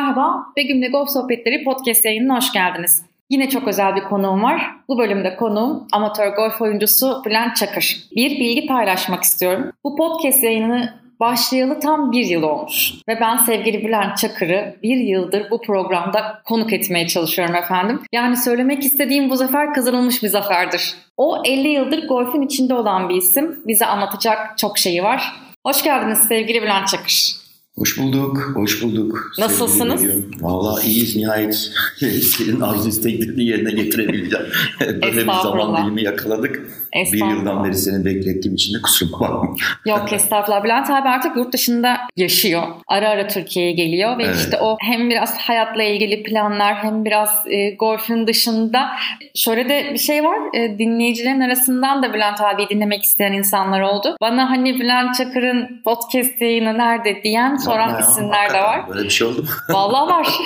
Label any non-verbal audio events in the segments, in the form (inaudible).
Merhaba, Begüm'le Golf Sohbetleri podcast yayınına hoş geldiniz. Yine çok özel bir konuğum var. Bu bölümde konuğum amatör golf oyuncusu Bülent Çakır. Bir bilgi paylaşmak istiyorum. Bu podcast yayını başlayalı tam bir yıl olmuş. Ve ben sevgili Bülent Çakır'ı bir yıldır bu programda konuk etmeye çalışıyorum efendim. Yani söylemek istediğim bu zafer kazanılmış bir zaferdir. O 50 yıldır golfün içinde olan bir isim. Bize anlatacak çok şeyi var. Hoş geldiniz sevgili Bülent Çakır. Hoş bulduk, hoş bulduk. Nasılsınız? Valla iyiyiz nihayet. (laughs) Senin arzu isteklerini yerine getirebileceğim. (laughs) Böyle bir zaman dilimi yakaladık. Bir yıldan beri seni beklettiğim için de kusuruma bakma. Yok (laughs) estağfurullah. Bülent abi artık yurt dışında yaşıyor. Ara ara Türkiye'ye geliyor ve evet. işte o hem biraz hayatla ilgili planlar hem biraz e, golfün dışında şöyle de bir şey var. E, dinleyicilerin arasından da Bülent abi dinlemek isteyen insanlar oldu. Bana hani Bülent Çakır'ın podcast yayını nerede diyen soran ya, isimler de var. Böyle bir şey oldu mu? Vallahi var. (laughs)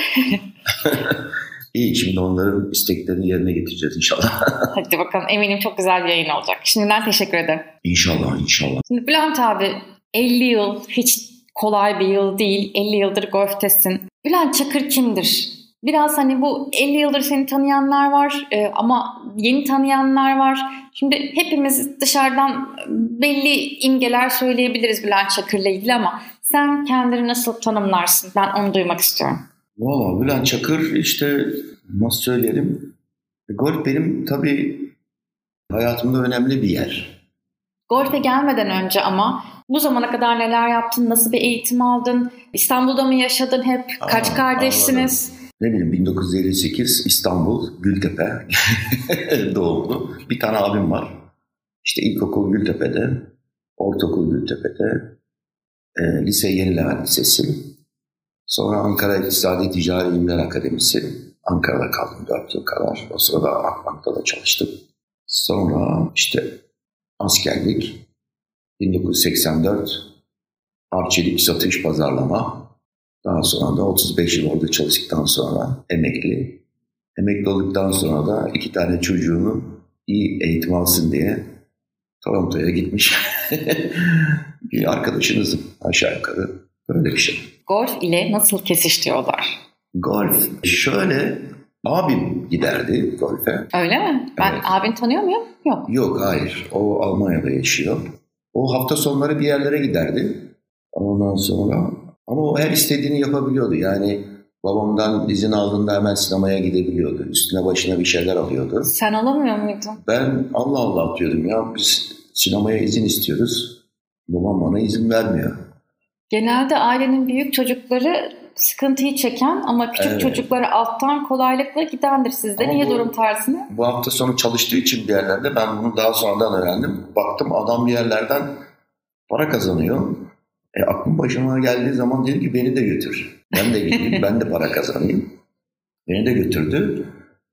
(laughs) İyi şimdi onların isteklerini yerine getireceğiz inşallah. (laughs) Hadi bakalım eminim çok güzel bir yayın olacak. Şimdiden teşekkür ederim. İnşallah inşallah. Şimdi Bülent abi 50 yıl hiç kolay bir yıl değil. 50 yıldır golftesin. Bülent Çakır kimdir? Biraz hani bu 50 yıldır seni tanıyanlar var e, ama yeni tanıyanlar var. Şimdi hepimiz dışarıdan belli imgeler söyleyebiliriz Bülent Çakır'la ilgili ama sen kendini nasıl tanımlarsın? Ben onu duymak istiyorum. Valla Bülent Çakır işte nasıl söyleyelim. Golf benim tabii hayatımda önemli bir yer. Golfe gelmeden önce ama bu zamana kadar neler yaptın? Nasıl bir eğitim aldın? İstanbul'da mı yaşadın hep? Kaç Aa, kardeşsiniz? Anladım. Ne bileyim 1958 İstanbul Gültepe (laughs) doğumlu. Bir tane abim var. İşte ilkokul Gültepe'de, ortaokul Gültepe'de, e, lise Yeni Levent Lisesi, Sonra Ankara İktisadi Ticari İlimler Akademisi. Ankara'da kaldım 4 yıl kadar. O sırada Akbank'ta da çalıştım. Sonra işte askerlik, 1984 arçelik satış pazarlama. Daha sonra da 35 yıl orada çalıştıktan sonra emekli. Emekli olduktan sonra da iki tane çocuğunu iyi eğitim alsın diye Toronto'ya gitmiş (laughs) bir arkadaşınızım aşağı yukarı. Böyle bir şey. Golf ile nasıl kesiştiriyorlar? Golf şöyle abim giderdi golfe. Öyle mi? Ben evet. abin tanıyor muyum? Yok. Yok hayır. O Almanya'da yaşıyor. O hafta sonları bir yerlere giderdi. Ondan sonra ama o her istediğini yapabiliyordu. Yani babamdan izin aldığında hemen sinemaya gidebiliyordu. Üstüne başına bir şeyler alıyordu. Sen alamıyor muydun? Ben Allah Allah diyordum ya biz sinemaya izin istiyoruz. Babam bana izin vermiyor. Genelde ailenin büyük çocukları sıkıntıyı çeken ama küçük evet. çocukları alttan kolaylıkla gidendir. Sizde ama niye bu, durum tersine? Bu hafta sonu çalıştığı için bir yerlerde ben bunu daha sonradan öğrendim. Baktım adam bir yerlerden para kazanıyor. E, aklım başıma geldiği zaman dedim ki beni de götür. Ben de gideyim, (laughs) ben de para kazanayım. Beni de götürdü.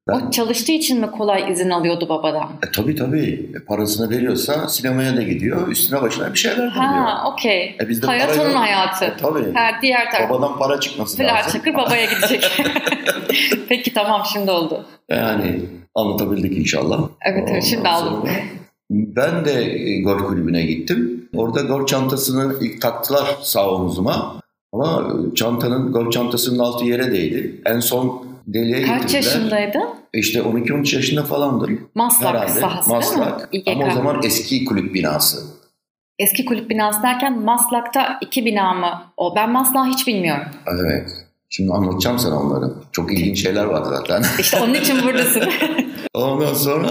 Ben, o çalıştığı için mi kolay izin alıyordu babadan? E, tabii tabii. E, parasını veriyorsa sinemaya da gidiyor. Üstüne başına bir şeyler diyor. Ha okey. E, Hayat onun hayatı. E, tabii. Ha, diğer taraf. Babadan para çıkması Pilar lazım. Çakır babaya gidecek. (laughs) Peki tamam şimdi oldu. Yani anlatabildik inşallah. Evet evet şimdi aldım. Ben de e, golf kulübüne gittim. Orada golf çantasını ilk taktılar sağ omuzuma. Ama çantanın, golf çantasının altı yere değdi. En son deliye Kaç getirdiler. yaşındaydın? İşte 12-13 yaşında falandım. Maslak herhalde. sahası Maslak. değil mi? Ama o zaman eski kulüp binası. Eski kulüp binası derken Maslak'ta iki bina mı? O ben Maslak'ı hiç bilmiyorum. Evet. Şimdi anlatacağım sana onları. Çok ilginç şeyler var zaten. (laughs) İşte onun için buradasın. (laughs) Ondan sonra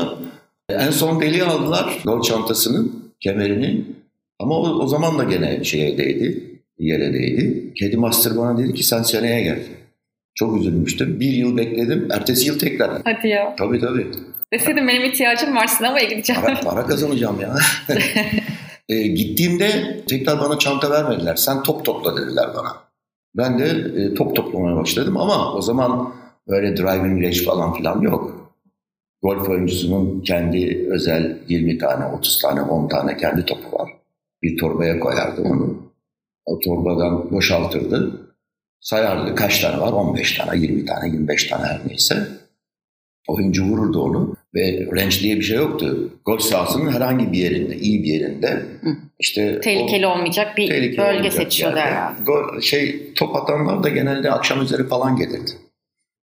en son deliği aldılar. Gol çantasının, kemerini. Ama o, o zaman da gene şeye değdi. Yere değdi. Kedi Master bana dedi ki sen seneye gel. Çok üzülmüştüm. Bir yıl bekledim. Ertesi yıl tekrar. Hadi ya. Tabii tabii. Deseydin benim ihtiyacım var sinemaya gideceğim. Para, para kazanacağım ya. (laughs) e, gittiğimde tekrar bana çanta vermediler. Sen top topla dediler bana. Ben de e, top toplamaya başladım ama o zaman böyle driving range falan filan yok. Golf oyuncusunun kendi özel 20 tane, 30 tane, 10 tane kendi topu var. Bir torbaya koyardı onu. O torbadan boşaltırdı sayardı kaç tane var 15 tane 20 tane 25 tane her neyse. Oyuncu vururdu onu ve range diye bir şey yoktu. Golf sahasının herhangi bir yerinde, iyi bir yerinde işte tehlikeli o, olmayacak bir tehlikeli bölge olmayacak seçiyordu herhalde. Gol, şey top atanlar da genelde akşam üzeri falan gelirdi.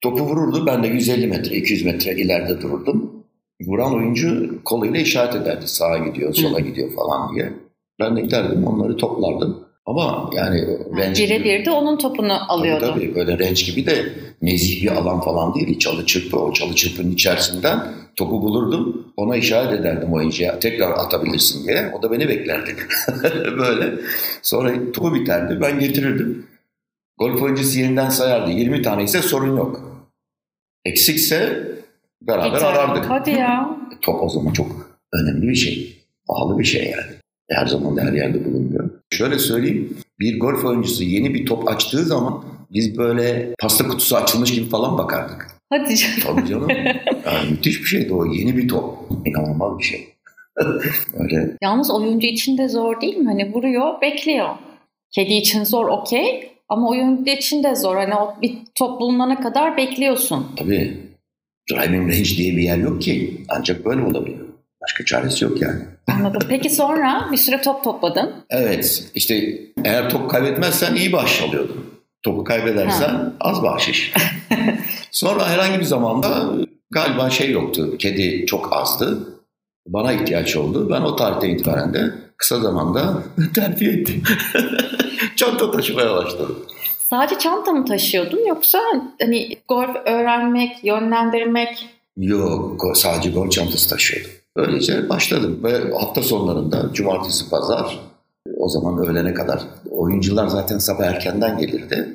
Topu vururdu. Ben de 150 metre, 200 metre ileride dururdum. Vuran oyuncu koluyla işaret ederdi. Sağa gidiyor, sola gidiyor falan diye. Ben de giderdim, onları toplardım. Ama yani gibi- Birebir de onun topunu alıyordu. Tabii, tabii böyle range gibi de nezih bir alan falan değil. Çalı çırpı, o çalı çırpının içerisinden topu bulurdum. Ona işaret ederdim oyuncuya. Tekrar atabilirsin diye. O da beni beklerdi. (laughs) böyle. Sonra topu biterdi. Ben getirirdim. Golf oyuncusu yeniden sayardı. 20 tane ise sorun yok. Eksikse beraber Yeter. arardık. Hadi ya. Top o zaman çok önemli bir şey. Pahalı bir şey yani. Her zaman her yerde bulunmuyor. Şöyle söyleyeyim. Bir golf oyuncusu yeni bir top açtığı zaman biz böyle pasta kutusu açılmış gibi falan bakardık. Hadi canım. Tabii canım. (laughs) Yani müthiş bir şeydi o. Yeni bir top. İnanılmaz bir şey. (laughs) Öyle Yalnız oyuncu için de zor değil mi? Hani vuruyor, bekliyor. Kedi için zor okey ama oyuncu için de zor. Hani o bir top bulunana kadar bekliyorsun. tabii driving range diye bir yer yok ki. Ancak böyle olabiliyor. Başka çaresi yok yani. Anladım. Peki sonra bir süre top topladın. Evet işte eğer top kaybetmezsen iyi bahşiş alıyordun. Topu kaybedersen az bahşiş. (laughs) Sonra herhangi bir zamanda galiba şey yoktu. Kedi çok azdı. Bana ihtiyaç oldu. Ben o tarihten itibaren de kısa zamanda (laughs) terfi ettim. (laughs) Çanta taşımaya başladım. Sadece çanta mı taşıyordun yoksa hani golf öğrenmek, yönlendirmek Yok sadece gol çantası taşıyordum. Böylece başladım ve hafta sonlarında cumartesi pazar o zaman öğlene kadar oyuncular zaten sabah erkenden gelirdi.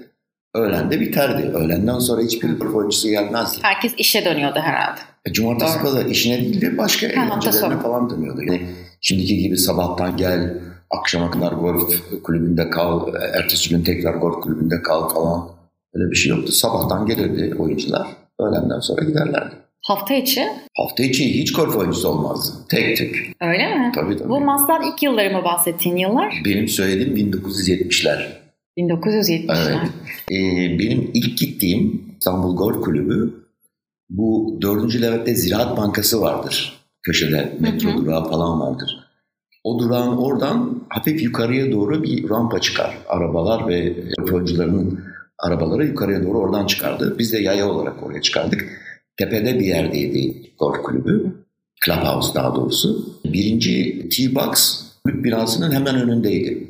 Öğlende biterdi. Öğlenden sonra hiçbir golf oyuncusu gelmezdi. herkes işe dönüyordu herhalde. E, Cumartesi Doğru. pazar işine değil de başka eğlencelerine falan dönüyordu. Yani şimdiki gibi sabahtan gel, akşama kadar golf kulübünde kal, ertesi gün tekrar golf kulübünde kal falan. Öyle bir şey yoktu. Sabahtan gelirdi oyuncular. Öğlenden sonra giderlerdi. Hafta içi Hafta içi hiç golf oyuncusu olmazdı. Tek tek. öyle mi? Tabii tabii. Bu Mazda ilk yılları mı bahsettiğin yıllar? Benim söylediğim 1970'ler. 1970'ler. Evet. Ee, benim ilk gittiğim İstanbul Golf Kulübü bu 4. Levent'te Ziraat Bankası vardır. Köşede metro Hı hı. durağı falan vardır. O durağın oradan hafif yukarıya doğru bir rampa çıkar. Arabalar ve golf oyuncularının arabaları yukarıya doğru oradan çıkardı. Biz de yaya olarak oraya çıkardık. Tepede bir yerdeydi golf kulübü. Clubhouse daha doğrusu. Birinci T-Box kulüp binasının hemen önündeydi.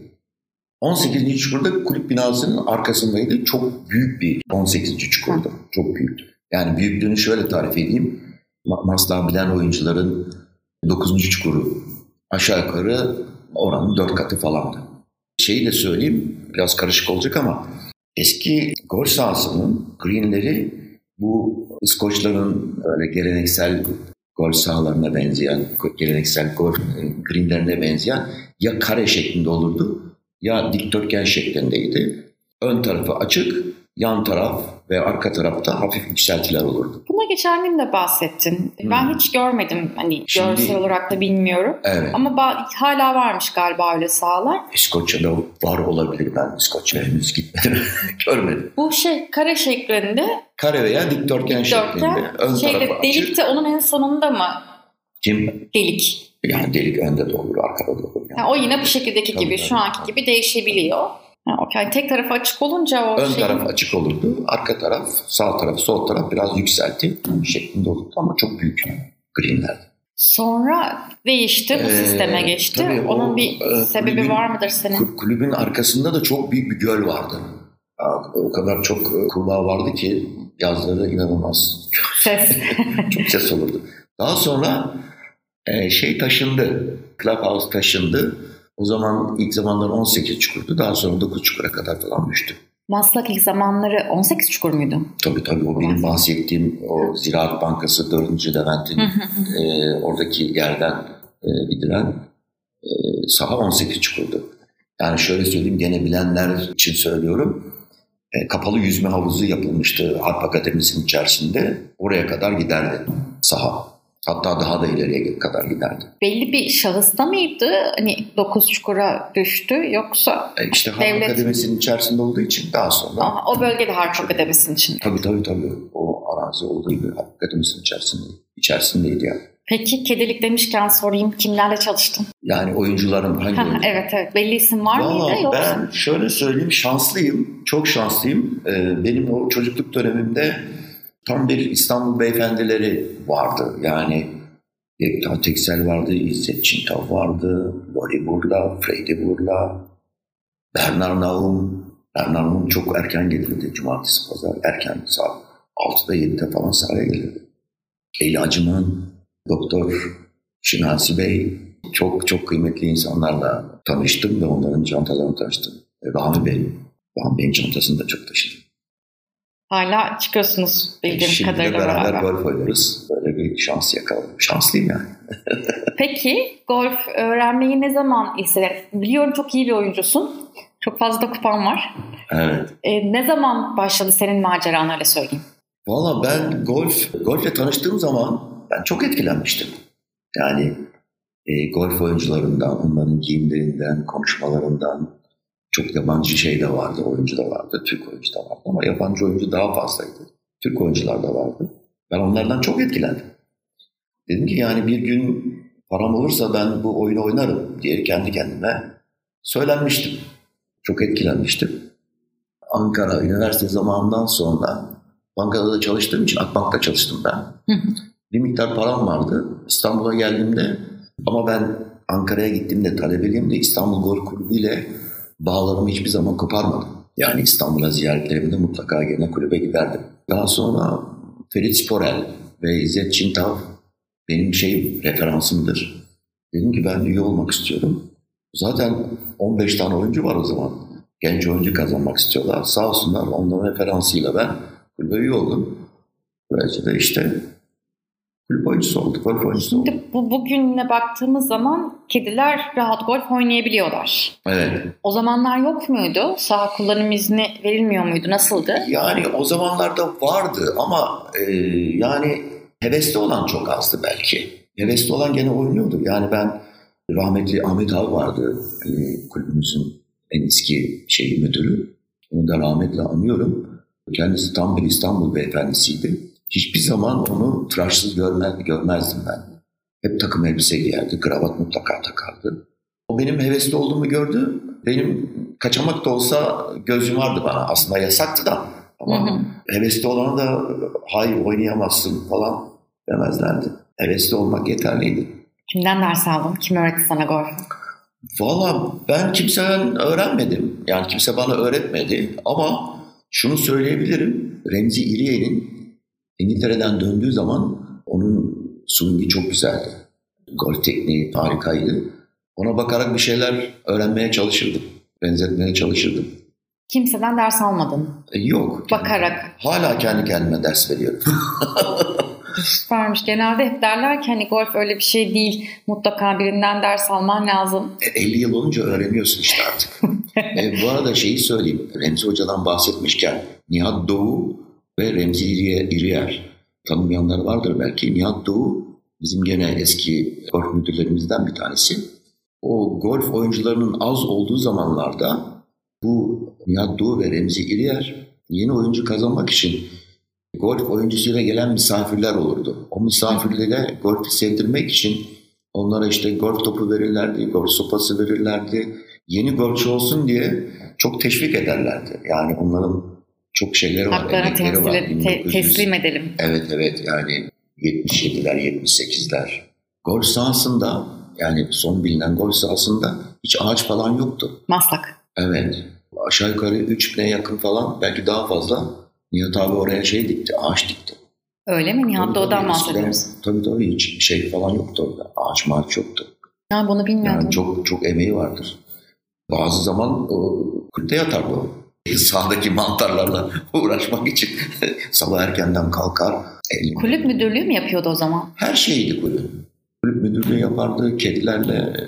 18. çukurda kulüp binasının arkasındaydı. Çok büyük bir 18. çukurda. Çok büyüktü. Yani büyüklüğünü şöyle tarif edeyim. Ma- Mars'tan bilen oyuncuların 9. çukuru aşağı yukarı oranın 4 katı falandı. Şeyi de söyleyeyim, biraz karışık olacak ama eski golf sahasının greenleri bu İskoçların öyle geleneksel golf sahalarına benzeyen, geleneksel golf e, greenlerine benzeyen ya kare şeklinde olurdu ya dikdörtgen şeklindeydi. Ön tarafı açık, yan taraf ve arka tarafta hafif yükseltiler olurdu. Buna geçen gün de bahsettin. Ben hiç görmedim hani Hmm. Şimdi- görsel olarak da bilmiyorum. Evet. Ama ba- hala varmış galiba öyle sahalar. İskoçya'da var olabilir ben İskoçya'ya henüz gitmedim, (laughs) görmedim. Bu şey kare şeklinde Kare veya dikdörtgen şeklinde. dörtgen Ön şeyde tarafı açık. delik de onun en sonunda mı? Kim? Delik. Yani delik önde de olur, arkada da olur. Yani. Yani o yine bu şekildeki Tabii, gibi tabii. şu anki gibi değişebiliyor. Yani o- tek tarafı açık olunca o Ön şey taraf açık olurdu, arka taraf, sağ taraf, sol taraf biraz yükselti şeklinde olurdu ama çok büyük greenlerdi. sonra değişti bu Ee, sisteme geçti. tabii o, Onun bir e, sebebi kulübün- var mıdır senin? Kul- Kulübün arkasında da çok büyük bir göl vardı. O kadar çok e, kurbağa vardı ki yazları inanılmaz. Ses. (laughs) Çok ses olurdu. Daha sonra e, şey taşındı. Clubhouse taşındı. O zaman ilk zamanlar 18 çukurdu. Daha sonra 9 çukura kadar falan düştü. Maslak ilk zamanları 18 çukur muydu? Tabii tabii o benim bahsettiğim o Ziraat Bankası 4. Levent'in e, oradaki yerden e, gidilen e, saha 18 çukurdu. Yani şöyle söyleyeyim gene bilenler için söylüyorum. E, kapalı yüzme havuzu yapılmıştı Harp Akademisi'nin içerisinde. Oraya kadar giderdi saha. Hatta daha da ileriye kadar giderdi. Belli bir şahısta mıydı? Hani 9 çukura düştü yoksa E, işte Harp Devlet- Akademisi'nin içerisinde olduğu için daha sonra Aha, o bölgede Harp Akademisi'nin için. Tabii tabii tabii. O mütevazı olduğu gibi hakikatimizin içerisinde, içerisindeydi yani. Peki kedilik demişken sorayım kimlerle çalıştın? Yani oyuncuların hangi oyuncu? evet evet belli isim var Vallahi mıydı yoksa? Ben şöyle söyleyeyim şanslıyım. Çok şanslıyım. Ee, benim o çocukluk dönemimde tam bir İstanbul beyefendileri vardı. Yani Yekta Teksel vardı, İzzet Çintav vardı, Lori Burla, Freddy Burla, Bernard Nahum. Bernard Nahum çok erken gelirdi. Cumartesi, pazar erken saat 6'da 7'de falan sahaya gelirdi. Leyla Acıman, Doktor Şinasi Bey, çok çok kıymetli insanlarla tanıştım ve onların çantalarını tanıştım. Rahmi Bey, Rahmi Bey'in çantasını da çok taşıdım. Hala çıkıyorsunuz bildiğim Şimdi kadarıyla beraber beraber. golf oynuyoruz. Böyle bir şans yakaladım. Şanslıyım yani. (laughs) Peki golf öğrenmeyi ne zaman istedin? Biliyorum çok iyi bir oyuncusun. Çok fazla da kupan var. Evet. E, ne zaman başladı senin maceran öyle söyleyeyim. Valla ben golf, golfle tanıştığım zaman ben çok etkilenmiştim. Yani e, golf oyuncularından, onların giyimlerinden, konuşmalarından çok yabancı şey de vardı, oyuncu da vardı, Türk oyuncu da vardı ama yabancı oyuncu daha fazlaydı. Türk oyuncular da vardı. Ben onlardan çok etkilendim. Dedim ki yani bir gün param olursa ben bu oyunu oynarım diye kendi kendime söylenmiştim. Çok etkilenmiştim. Ankara üniversite zamanından sonra bankada da çalıştığım için Akbank'ta çalıştım ben. Bir miktar param vardı. İstanbul'a geldiğimde ama ben Ankara'ya gittiğimde talebeliğimde İstanbul Golf Kulübü ile bağlarımı hiçbir zaman koparmadım. Yani İstanbul'a ziyaretlerimde mutlaka gene kulübe giderdim. Daha sonra Ferit Sporel ve İzzet Çintav benim şey referansımdır. Dedim ki ben üye olmak istiyorum. Zaten 15 tane oyuncu var o zaman. Genç oyuncu kazanmak istiyorlar. Sağ olsunlar onların referansıyla ben kulübe üye oldum. Böylece de işte kulüp oyuncusu olduk, golf oyuncusu. Şimdi bu bugüne baktığımız zaman kediler rahat golf oynayabiliyorlar. Evet. O zamanlar yok muydu? Sağ kullanım izni verilmiyor muydu? Nasıldı? Yani o zamanlarda vardı ama e, yani hevesli olan çok azdı belki. Hevesli olan gene oynuyordu. Yani ben rahmetli Ahmet abi vardı e, kulübümüzün en eski şeyi müdürü. Onu da rahmetle anıyorum. Kendisi tam bir İstanbul beyefendisiydi. Hiçbir zaman onu tıraşsız görmez, görmezdim ben. Hep takım elbise giyerdi, kravat mutlaka takardı. O benim hevesli olduğumu gördü. Benim kaçamak da olsa gözüm vardı bana. Aslında yasaktı da. Ama Hı hı. hevesli olana da hayır oynayamazsın falan demezlerdi. Hevesli olmak yeterliydi. Kimden ders aldın? Kim öğretti sana golf? Valla ben kimseden öğrenmedim. Yani kimse bana öğretmedi. Ama şunu söyleyebilirim. Remzi İriyel'in İngiltere'den döndüğü zaman onun swingi çok güzeldi. Golf tekniği harikaydı. Ona bakarak bir şeyler öğrenmeye çalışırdım. Benzetmeye çalışırdım. Kimseden ders almadın. E, yok. Bakarak. Hala kendi kendime ders veriyorum. (laughs) Süpermiş. Genelde hep derler ki hani golf öyle bir şey değil. Mutlaka birinden ders alman lazım. E, 50 yıl olunca öğreniyorsun işte artık. (laughs) e, bu arada şeyi söyleyeyim. Remzi Hoca'dan bahsetmişken Nihat Doğu ve Remzi İriye- İriyer tanımayanlar vardır belki. Nihat Doğu bizim gene eski golf müdürlerimizden bir tanesi. O golf oyuncularının az olduğu zamanlarda bu Nihat Doğu ve Remzi İriyer yeni oyuncu kazanmak için golf oyuncusuyla gelen misafirler olurdu. O misafirlere golfü sevdirmek için onlara işte golf topu verirlerdi, golf sopası verirlerdi. Yeni golfçü olsun diye çok teşvik ederlerdi. Yani onların çok şeyleri var, Haklarını temsil var. et- te- 1900 teslim edelim. Evet evet yani 77'ler 78'ler. Golf sahasında yani son bilinen golf sahasında hiç ağaç falan yoktu. Maslak. Evet. Aşağı yukarı 3000'e yakın falan belki daha fazla Nihat abi oraya şey dikti, ağaç dikti. Öyle mi? Nihat Tabii, Doğu'dan tabii, bahsediyoruz. Tabii tabii hiç şey falan yoktu orada. Ağaç mağaç yoktu. Ha, bunu bilmiyordum. Yani çok çok emeği vardır. Bazı zaman o, kulüpte yatardı o. Sağdaki mantarlarla uğraşmak için (laughs) sabah erkenden kalkar. elini- Kulüp müdürlüğü mü yapıyordu o zaman? Her şeydi kulüp. Kulüp müdürlüğü yapardı, kedilerle e,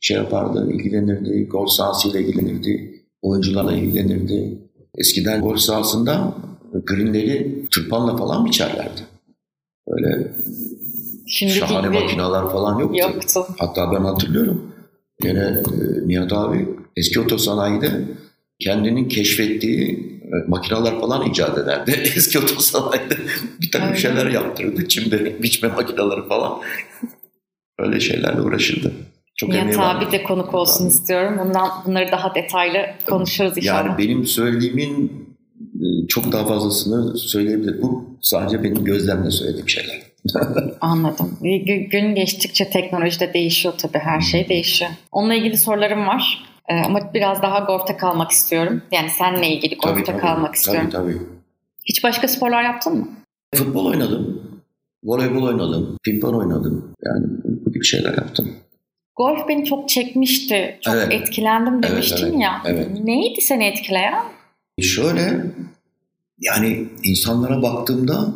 şey yapardı, ilgilenirdi, gol sahasıyla ilgilenirdi, oyuncularla ilgilenirdi. Eskiden gol sahasında greenleri tırpanla falan biçerlerdi. Böyle Şimdiki şahane gibi makineler falan yoktu. yoktu. Hatta ben hatırlıyorum. Gene e, Nihat abi eski otosanayide kendinin keşfettiği makineler falan icat ederdi. (laughs) Eski otosanayide bir takım Öyle. şeyler yaptırırdı. Çimde biçme makineleri falan. Öyle şeylerle uğraşırdı. Çok Nihat abi de konuk olsun istiyorum. Bundan bunları daha detaylı konuşuruz inşallah. Yani benim söylediğimin e, çok daha fazlasını söyleyebilirim. Bu sadece benim gözlemle söylediğim şeyler. (laughs) Anladım. Gü- Gün geçtikçe teknolojide değişiyor tabii. Her şey değişiyor. Onunla ilgili sorularım var. Ee, ama biraz daha golfte kalmak istiyorum. Yani seninle ilgili golfte kalmak istiyorum. Tabii tabii. Hiç başka sporlar yaptın mı? Futbol oynadım. Voleybol oynadım. Pimpon oynadım. Yani bu gibi şeyler yaptım. Golf beni çok çekmişti. Çok Evet. etkilendim Evet, demiştin evet, ya. evet. Neydi seni etkileyen? Şöyle yani insanlara baktığımda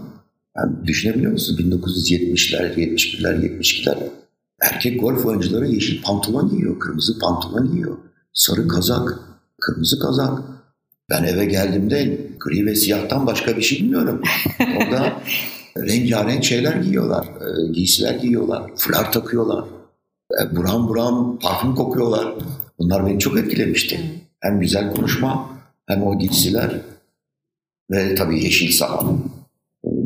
yani düşünebiliyor musun? 1970'ler, 71'ler, 72'ler erkek golf oyuncuları yeşil pantolon giyiyor, kırmızı pantolon giyiyor, sarı kazak, kırmızı kazak. Ben eve geldiğimde gri ve siyahtan başka bir şey bilmiyorum. Orada (laughs) rengarenk şeyler giyiyorlar, e, giysiler giyiyorlar, fular takıyorlar, e, buram buram parfüm kokuyorlar. Bunlar beni çok etkilemişti. Hem güzel konuşma hem o giysiler ve tabii yeşil saha.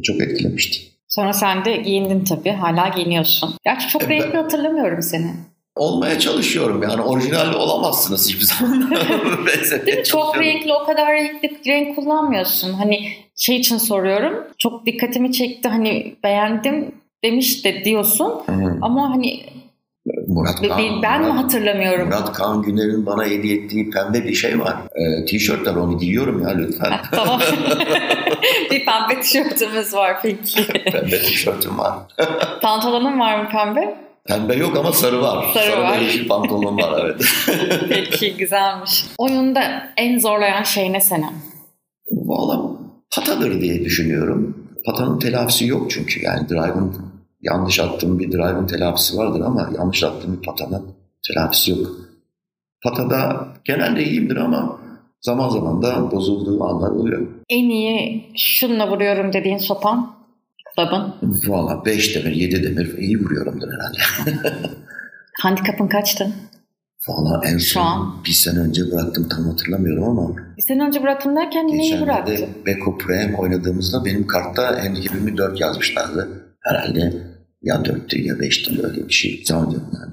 Çok etkilemişti. Sonra sen de giyindin tabii. Hala giyiniyorsun. Gerçi çok E, renkli hatırlamıyorum seni. Olmaya çalışıyorum yani orijinal olamazsınız hiçbir zaman. (laughs) Mi? Çok renkli, o kadar renkli renk kullanmıyorsun. Hani şey için soruyorum. Çok dikkatimi çekti. Hani beğendim demiş de diyorsun. Hı. Ama hani Murat Kaan, be- ben mi Murat- hatırlamıyorum? Murat Kaan Güner'in bana hediye ettiği pembe bir şey var. Ee, tişörtler onu giyiyorum ya lütfen. tamam. (laughs) bir pembe tişörtümüz var peki. pembe tişörtüm var. Pantolonun var mı pembe? Pembe yok ama sarı var. Sarı da var. yeşil pantolon var evet. (laughs) Peki güzelmiş. Oyunda en zorlayan şey ne seni? Valla patadır diye düşünüyorum. Patanın telafisi yok çünkü yani drive'ın yanlış attığım bir drive'ın telafisi vardır ama yanlış attığım bir patanın telafisi yok. Patada genelde iyiyimdir ama zaman zaman da bozulduğu anlar oluyor. En iyi şununla vuruyorum dediğin sopan? Club'ın. Valla 5 demir 7 demir iyi vuruyorumdur herhalde. (laughs) Handikapın kaçtı? Valla en Şu son an? bir sene önce bıraktım tam hatırlamıyorum ama Bir sene önce bıraktım derken neyi geçenlerde Beko Prem oynadığımızda benim kartta handicap'imi 4 yazmışlardı. Herhalde ya 4'tü ya 5'ti öyle bir şey zannediyorum yani.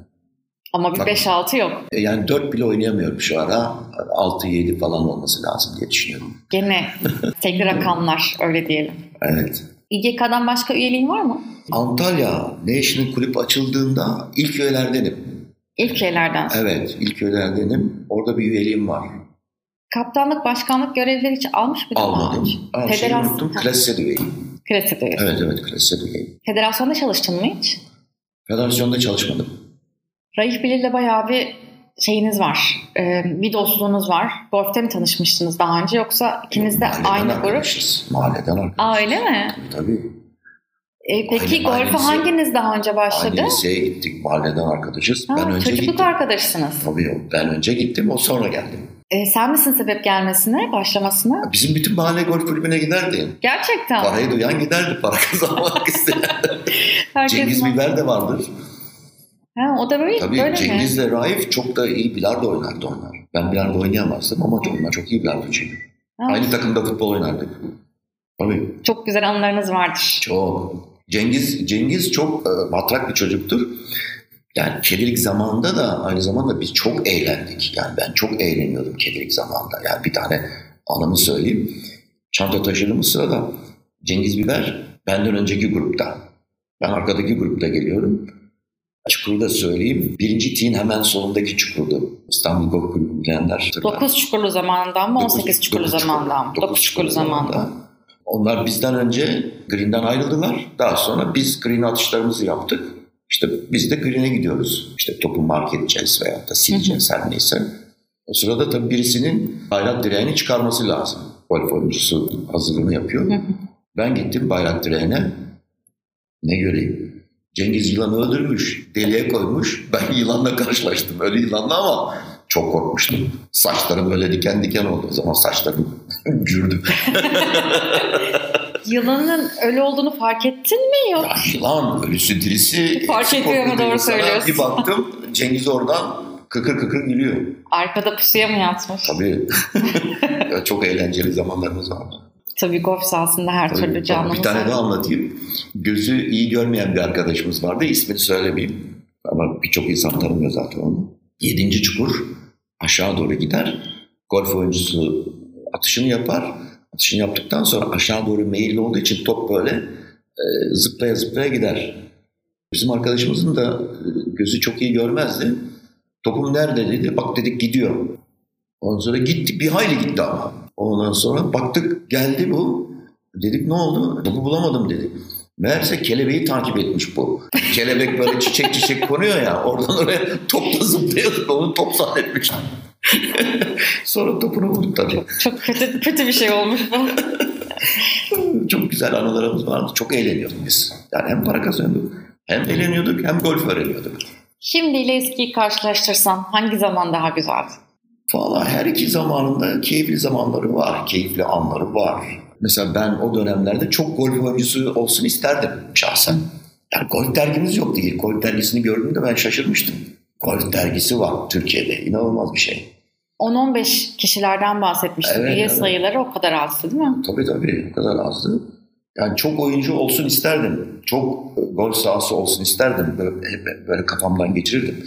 Ama bir Bak- 5-6 yok. E Yani 4 bile oynayamıyorum şu ara. 6-7 falan olması lazım diye düşünüyorum. Gene (laughs) tek rakamlar öyle diyelim. Evet. İGK'dan başka üyeliğin var mı? Antalya National Kulüp açıldığında ilk üyelerdenim. İlk şeylerden. Evet ilk üyelerdenim. Orada bir üyeliğim var. Kaptanlık, başkanlık görevleri hiç almış mıydın Almadım. Aa, Federasyon- unuttum. Ha, Klasede üyeyim. Klasik üyesi. Evet evet klasede üyeyim. Federasyonda çalıştın mı hiç? Federasyonda çalışmadım. Raif Bilir'le bayağı bir şeyiniz var. Ee, bir dostluğunuz var. Golf'te mi tanışmıştınız daha önce yoksa ikiniz de Mahalleden aynı grup? arkadaşız. Mahalleden arkadaşız. Aa öyle mi? Tabii. Ee, peki golfe hanginiz daha önce başladı? Aynı liseye gittik. Mahalleden arkadaşız. Ha, ben önce çocukluk gittim. arkadaşsınız. Tabii ben önce gittim. O sonra geldim. Ee, sen misin sebep gelmesine, başlamasına? Bizim bütün mahalle golf kulübüne giderdi. Gerçekten. Parayı duyan giderdi. Para kazanmak (laughs) isteyen. Cengiz? Biber de vardır. Ha, o da böyle, Tabii böyle mi? Cengiz'le Raif çok da iyi bilardo oynardı onlar. Ben bilardo oynayamazdım ama onlar çok iyi bilardocuydu. Aynı takımda futbol oynardık. Tabii Çok güzel anılarınız vardır. çok. Cengiz Cengiz çok e, matrak bir çocuktur. Yani kedilik zamanında da aynı zamanda biz çok eğlendik. Yani ben çok eğleniyordum kedilik zamanında. Yani bir tane anımı söyleyeyim. Çanta taşıdığımız sırada Cengiz Biber benden önceki grupta. Ben arkadaki grupta geliyorum. Çukuru da söyleyeyim. Birinci tiğin hemen solundaki çukurdu. İstanbul Golf Kulübü bilenler. hatırlar. 9 çukurlu zamandan mı? Dokuz- 18 çukurlu dokuz zamandan mı? dokuz 9 çukurlu zamandan. Onlar bizden önce green'den ayrıldılar. Daha sonra biz green atışlarımızı yaptık. İşte biz de green'e gidiyoruz. İşte topu mark edeceğiz veya da sileceğiz her neyse. O sırada tabii birisinin bayrak direğini çıkarması lazım. Golf oyuncusu hazırlığını yapıyor. Ben gittim bayrak direğine. Ne göreyim? Cengiz yılanı öldürmüş, deliğe koymuş. Ben (laughs) yılanla karşılaştım. Öyle yılanla ama çok korkmuştum. Saçlarım böyle diken diken oldu. O zaman saçlarım (laughs) gürdü. (laughs) Yılanın ölü olduğunu fark ettin mi? Yok. Ya yılan ölüsü dirisi. Fark ediyor mu? Doğru söylüyorsun. Bir baktım Cengiz oradan kıkır kıkır gülüyor. Arkada pusuya mı yatmış? Tabii. Çok eğlenceli zamanlarımız vardı. Tabii golf sahasında her Tabii, türlü canlımız Bir tane daha anlatayım. Gözü iyi görmeyen bir arkadaşımız vardı. İsmini söylemeyeyim. Ama birçok insan tanımıyor zaten onu. Yedinci çukur aşağı doğru gider. Golf oyuncusu atışını yapar. Atışını yaptıktan sonra aşağı doğru meyilli olduğu için top böyle e, zıplaya zıplaya gider. Bizim arkadaşımızın da e, gözü çok iyi görmezdi. Topum nerede dedi. Bak dedik gidiyor. Ondan sonra gitti. Bir hayli gitti ama. Ondan sonra baktık geldi bu. Dedik ne oldu? Topu bulamadım dedi. Meğerse kelebeği takip etmiş bu. (laughs) Kelebek böyle çiçek çiçek konuyor ya. Oradan oraya topla zıplıyor. Onu top zannetmiş. (laughs) Sonra topunu bulduk tabii. Çok kötü kötü bir şey olmuş bu. (laughs) Çok güzel anılarımız vardı. Çok eğleniyorduk biz. Yani hem para kazanıyorduk, hem eğleniyorduk, hem golf öğreniyorduk. Şimdi ile eskiyi karşılaştırsan hangi zaman daha güzeldi? Valla her iki zamanında keyifli zamanları var, keyifli anları var. Mesela ben o dönemlerde çok golf oyuncusu olsun isterdim şahsen. Yani golf dergimiz yoktu. İlk golf dergisini gördüğümde ben şaşırmıştım. Golf dergisi var Türkiye'de. İnanılmaz bir şey. 10-15 kişilerden bahsetmiştik. Evet, Üye evet. sayıları o kadar azdı değil mi? Tabii tabii o kadar azdı. Yani çok oyuncu olsun isterdim. Çok golf sahası olsun isterdim. Böyle, hep böyle kafamdan geçirirdim.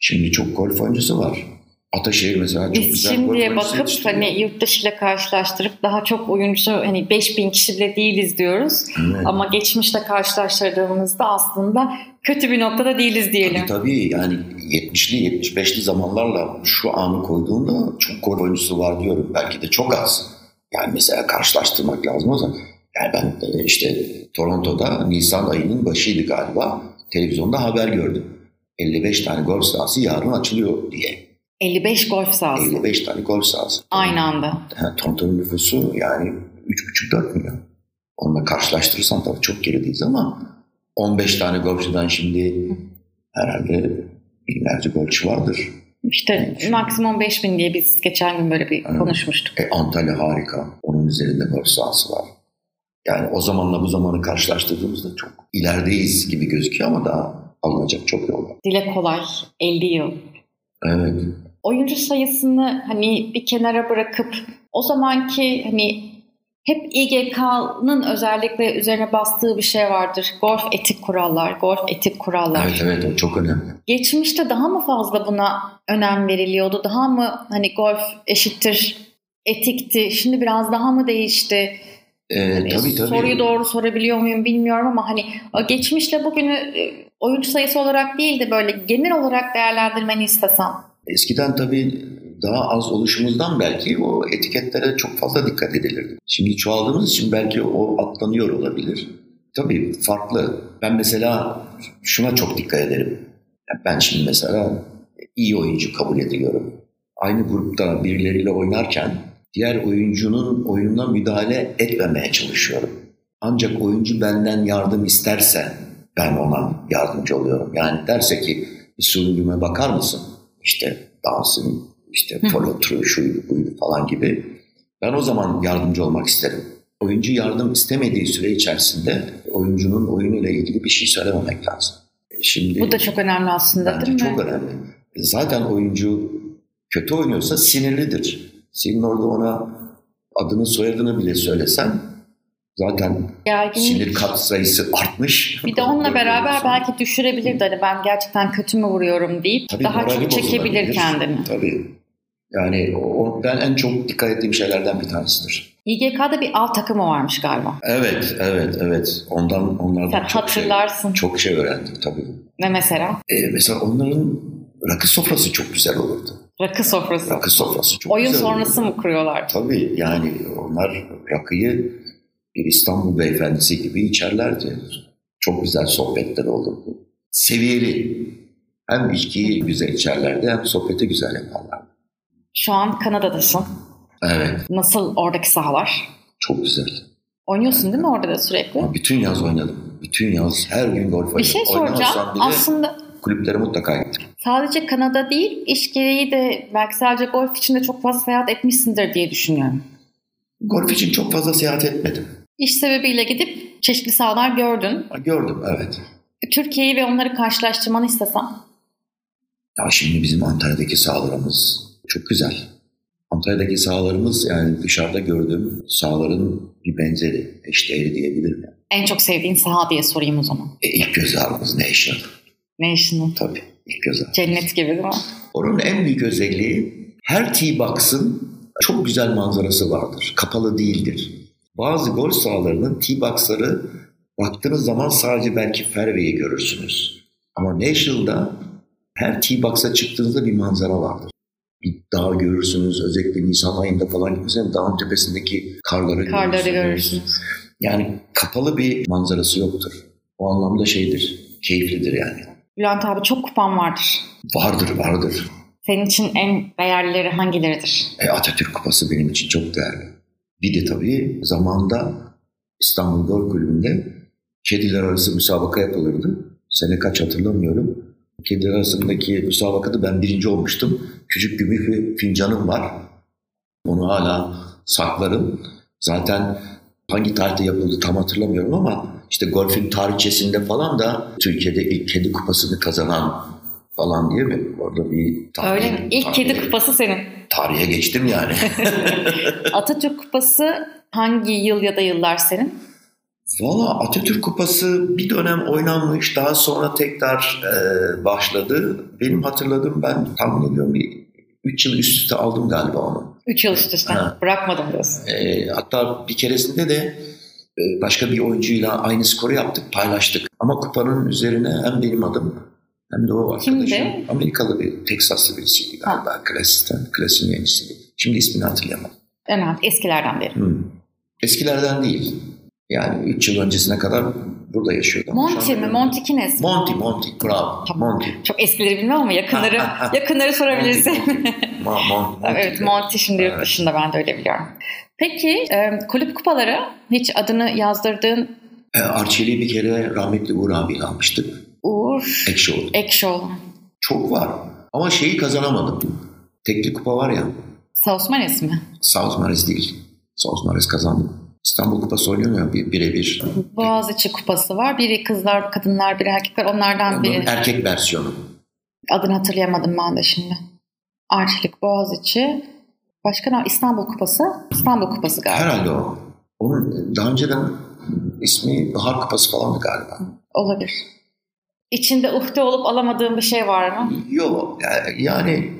Şimdi çok golf oyuncusu var. Ataşehir mesela çok Biz güzel şimdiye bakıp hani yurt dışı ile karşılaştırıp daha çok oyuncu hani 5000 kişi bile değiliz diyoruz. Evet. Ama geçmişle karşılaştırdığımızda aslında kötü bir noktada değiliz diyelim. Tabii tabii yani 70'li 75'li zamanlarla şu anı koyduğunda çok gol oyuncusu var diyorum. Belki de çok az. Yani mesela karşılaştırmak lazım o zaman. Yani ben e, işte Toronto'da Nisan ayının başıydı galiba. Televizyonda haber gördüm. 55 tane golf sahası yarın açılıyor diye. 55 golf sahası 55 tane golf sahası. aynı anda. Yani Toronto'nun nüfusu yani 3,5-4 milyon. Onunla karşılaştırırsan tabii çok gerideyiz ama 15 tane golfçudan şimdi herhalde binlerce golfçü vardır. İşte maksimum 5000 diye biz geçen gün böyle bir Evet. konuşmuştuk. E, Antalya harika. Onun üzerinde golf sahası var. Yani o zamanla bu zamanı karşılaştırdığımızda çok ilerideyiz gibi gözüküyor ama daha alınacak çok yol var. Dile kolay 50 yıl. Evet. Oyuncu sayısını hani bir kenara bırakıp o zamanki hani hep İGK'nın özellikle üzerine bastığı bir şey vardır. Golf etik kurallar, golf etik kurallar. Evet evet o çok önemli. Geçmişte daha mı fazla buna önem veriliyordu? Daha mı hani golf eşittir etikti? Şimdi biraz daha mı değişti? Ee, Hani tabii tabii. Soruyu doğru sorabiliyor muyum bilmiyorum ama hani geçmişle bugünü e, oyuncu sayısı olarak değil de böyle genel olarak değerlendirmeni istesem. Eskiden tabii daha az oluşumuzdan belki o etiketlere çok fazla dikkat edilirdi. Şimdi çoğaldığımız için belki o atlanıyor olabilir. Tabii farklı. Ben mesela şuna çok dikkat ederim. Ben şimdi mesela iyi oyuncu kabul ediyorum. Aynı grupta birileriyle oynarken diğer oyuncunun oyununa müdahale etmemeye çalışıyorum. Ancak oyuncu benden yardım isterse ben ona yardımcı oluyorum. Yani derse ki usulüme bakar mısın? İşte dansın, işte follow through, şuydu buydu falan gibi. Ben o zaman yardımcı olmak isterim. Oyuncu yardım istemediği süre içerisinde oyuncunun oyunuyla ilgili bir şey söylememek lazım. Şimdi Bu da çok önemli aslında değil mi? çok önemli. Zaten oyuncu kötü oynuyorsa sinirlidir. Senin orada ona adını soyadını bile söylesen zaten Gerginlik. sinir kat sayısı artmış. Bir de onunla (laughs) beraber belki düşürebilirdi. Hani ben gerçekten kötü mü vuruyorum deyip Tabii daha çok çekebilir kendini. Tabii. Yani o, ben en çok dikkat ettiğim şeylerden bir tanesidir. İGK'da bir alt takımı varmış galiba. Evet, evet, evet. Ondan onlardan Sen çok şey, hatırlarsın. çok şey öğrendik tabii. Ne mesela? Ee, mesela onların rakı sofrası çok güzel olurdu. Rakı sofrası. Rakı sofrası çok Oyun güzel sonrası olurdu. mı kuruyorlar? Tabii yani onlar rakıyı bir İstanbul beyefendisi gibi içerlerdi. Çok güzel sohbetler olurdu. Seviyeli. Hem içkiyi güzel içerlerdi hem sohbeti güzel yaparlardı. Şu an Kanada'dasın. Evet, Nasıl oradaki sahalar? çok güzel. Oynuyorsun değil mi orada da sürekli? Ama bütün yaz oynadım. Bütün yaz her gün golf oynadım. Bir şey soracağım. Bile Aslında kulüplere mutlaka gittim. sadece Kanada değil, iş gereği de belki sadece golf için de çok fazla seyahat etmişsindir diye düşünüyorum. Golf için çok fazla seyahat etmedim. İş sebebiyle gidip çeşitli sahalar gördün. Gördüm evet. Türkiye'yi ve onları karşılaştırmanı istesem. Ya şimdi bizim Antalya'daki sahalarımız çok güzel. Antalya'daki sahalarımız yani dışarıda gördüğüm sahaların bir benzeri, eşdeğeri diyebilirim. Yani. En çok sevdiğin saha diye sorayım o zaman. E, ilk göz ağrımız Nation. National. Tabii ilk göz ağrı. Cennet gibi değil mi? Onun en büyük özelliği her tee box'ın çok güzel manzarası vardır. Kapalı değildir. Bazı golf sahalarının tee box'ları baktığınız zaman sadece belki fairway'i görürsünüz. Ama National'da her tee box'a çıktığınızda bir manzara vardır. Bir dağ görürsünüz. Özellikle Nisan ayında falan gitmeseniz dağın tepesindeki karları, Karları görürsünüz. görürsünüz. Yani kapalı bir manzarası yoktur. O anlamda şeydir, keyiflidir yani. Bülent abi çok kupan vardır. Vardır, vardır. Senin için en değerlileri hangileridir? E, Atatürk Kupası benim için çok değerli. Bir de tabii zamanda İstanbul Golf Kulübü'nde kediler arası müsabaka yapılırdı. Sene kaç hatırlamıyorum. Kediler arasındaki müsabakada ben birinci olmuştum. Küçük gümüş bir fincanım var. Onu hala saklarım. Zaten hangi tarihte yapıldı tam hatırlamıyorum ama işte golfün tarihçesinde falan da Türkiye'de ilk kedi kupasını kazanan falan diye mi? Orada bir tarih, Öyle mi? İlk tarih- kedi kupası senin. Tarihe geçtim yani. (laughs) Atatürk kupası hangi yıl ya da yıllar senin? Valla Atatürk Kupası bir dönem oynanmış. Daha sonra tekrar e, başladı. Benim hatırladığım ben tahmin ediyorum bir 3 yıl üst üste aldım galiba onu. Üç yıl üst üste. Ha. Bırakmadım diyorsun. E, hatta bir keresinde de e, başka bir oyuncuyla aynı skoru yaptık, paylaştık. Ama kupanın üzerine hem benim adım hem de o arkadaşım. Kimdi? Amerikalı bir, Teksaslı birisiydi galiba. Klasisten, klasin mühendisiydi. Şimdi ismini hatırlayamadım. Önemli. Eskilerden beri. Hmm. Eskilerden değil. Yani 3 yıl öncesine kadar burada yaşıyordum. Monty mi? Monty Kines mi? Monty, Monty. Bravo. Tamam. Monty. Çok eskileri bilmem ama yakınları yakınları sorabilirsin. (laughs) Ma, Mon, Monty. evet Monty şimdi yurt Evet. dışında ben de öyle biliyorum. Peki e, kulüp kupaları hiç adını yazdırdığın E, Arçelik'i bir kere rahmetli Uğur abiyle almıştık. Uğur Ekşioğlu. Ekşoğlu. Çok var. Ama şeyi kazanamadım. Tekli kupa var ya. Sausmanes mi? South Maris değil. South Maris kazandım. İstanbul Kupası oynuyor ya bir, birebir. Boğaziçi kupası var. Biri kızlar, kadınlar, biri erkekler. Onlardan Onun biri. erkek versiyonu. Adını hatırlayamadım ben de şimdi. Arçelik, Boğaziçi. Başka ne? İstanbul Kupası. İstanbul Kupası galiba. Herhalde o. Onun daha önceden ismi Bahar Kupası falandı galiba. Olabilir. İçinde uhde olup alamadığın bir şey var mı? Yok yani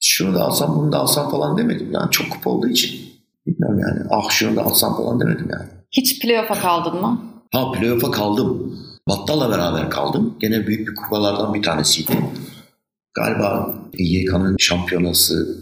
şunu da alsam bunu da alsam falan demedim. Yani çok kupa olduğu için. Bilmem yani ah şunu da alsam falan demedim yani. Hiç playoff'a kaldın mı? Ha playoff'a kaldım. Battal'la beraber kaldım. Gene büyük bir kupalardan bir tanesiydi. Galiba YK'nın şampiyonası,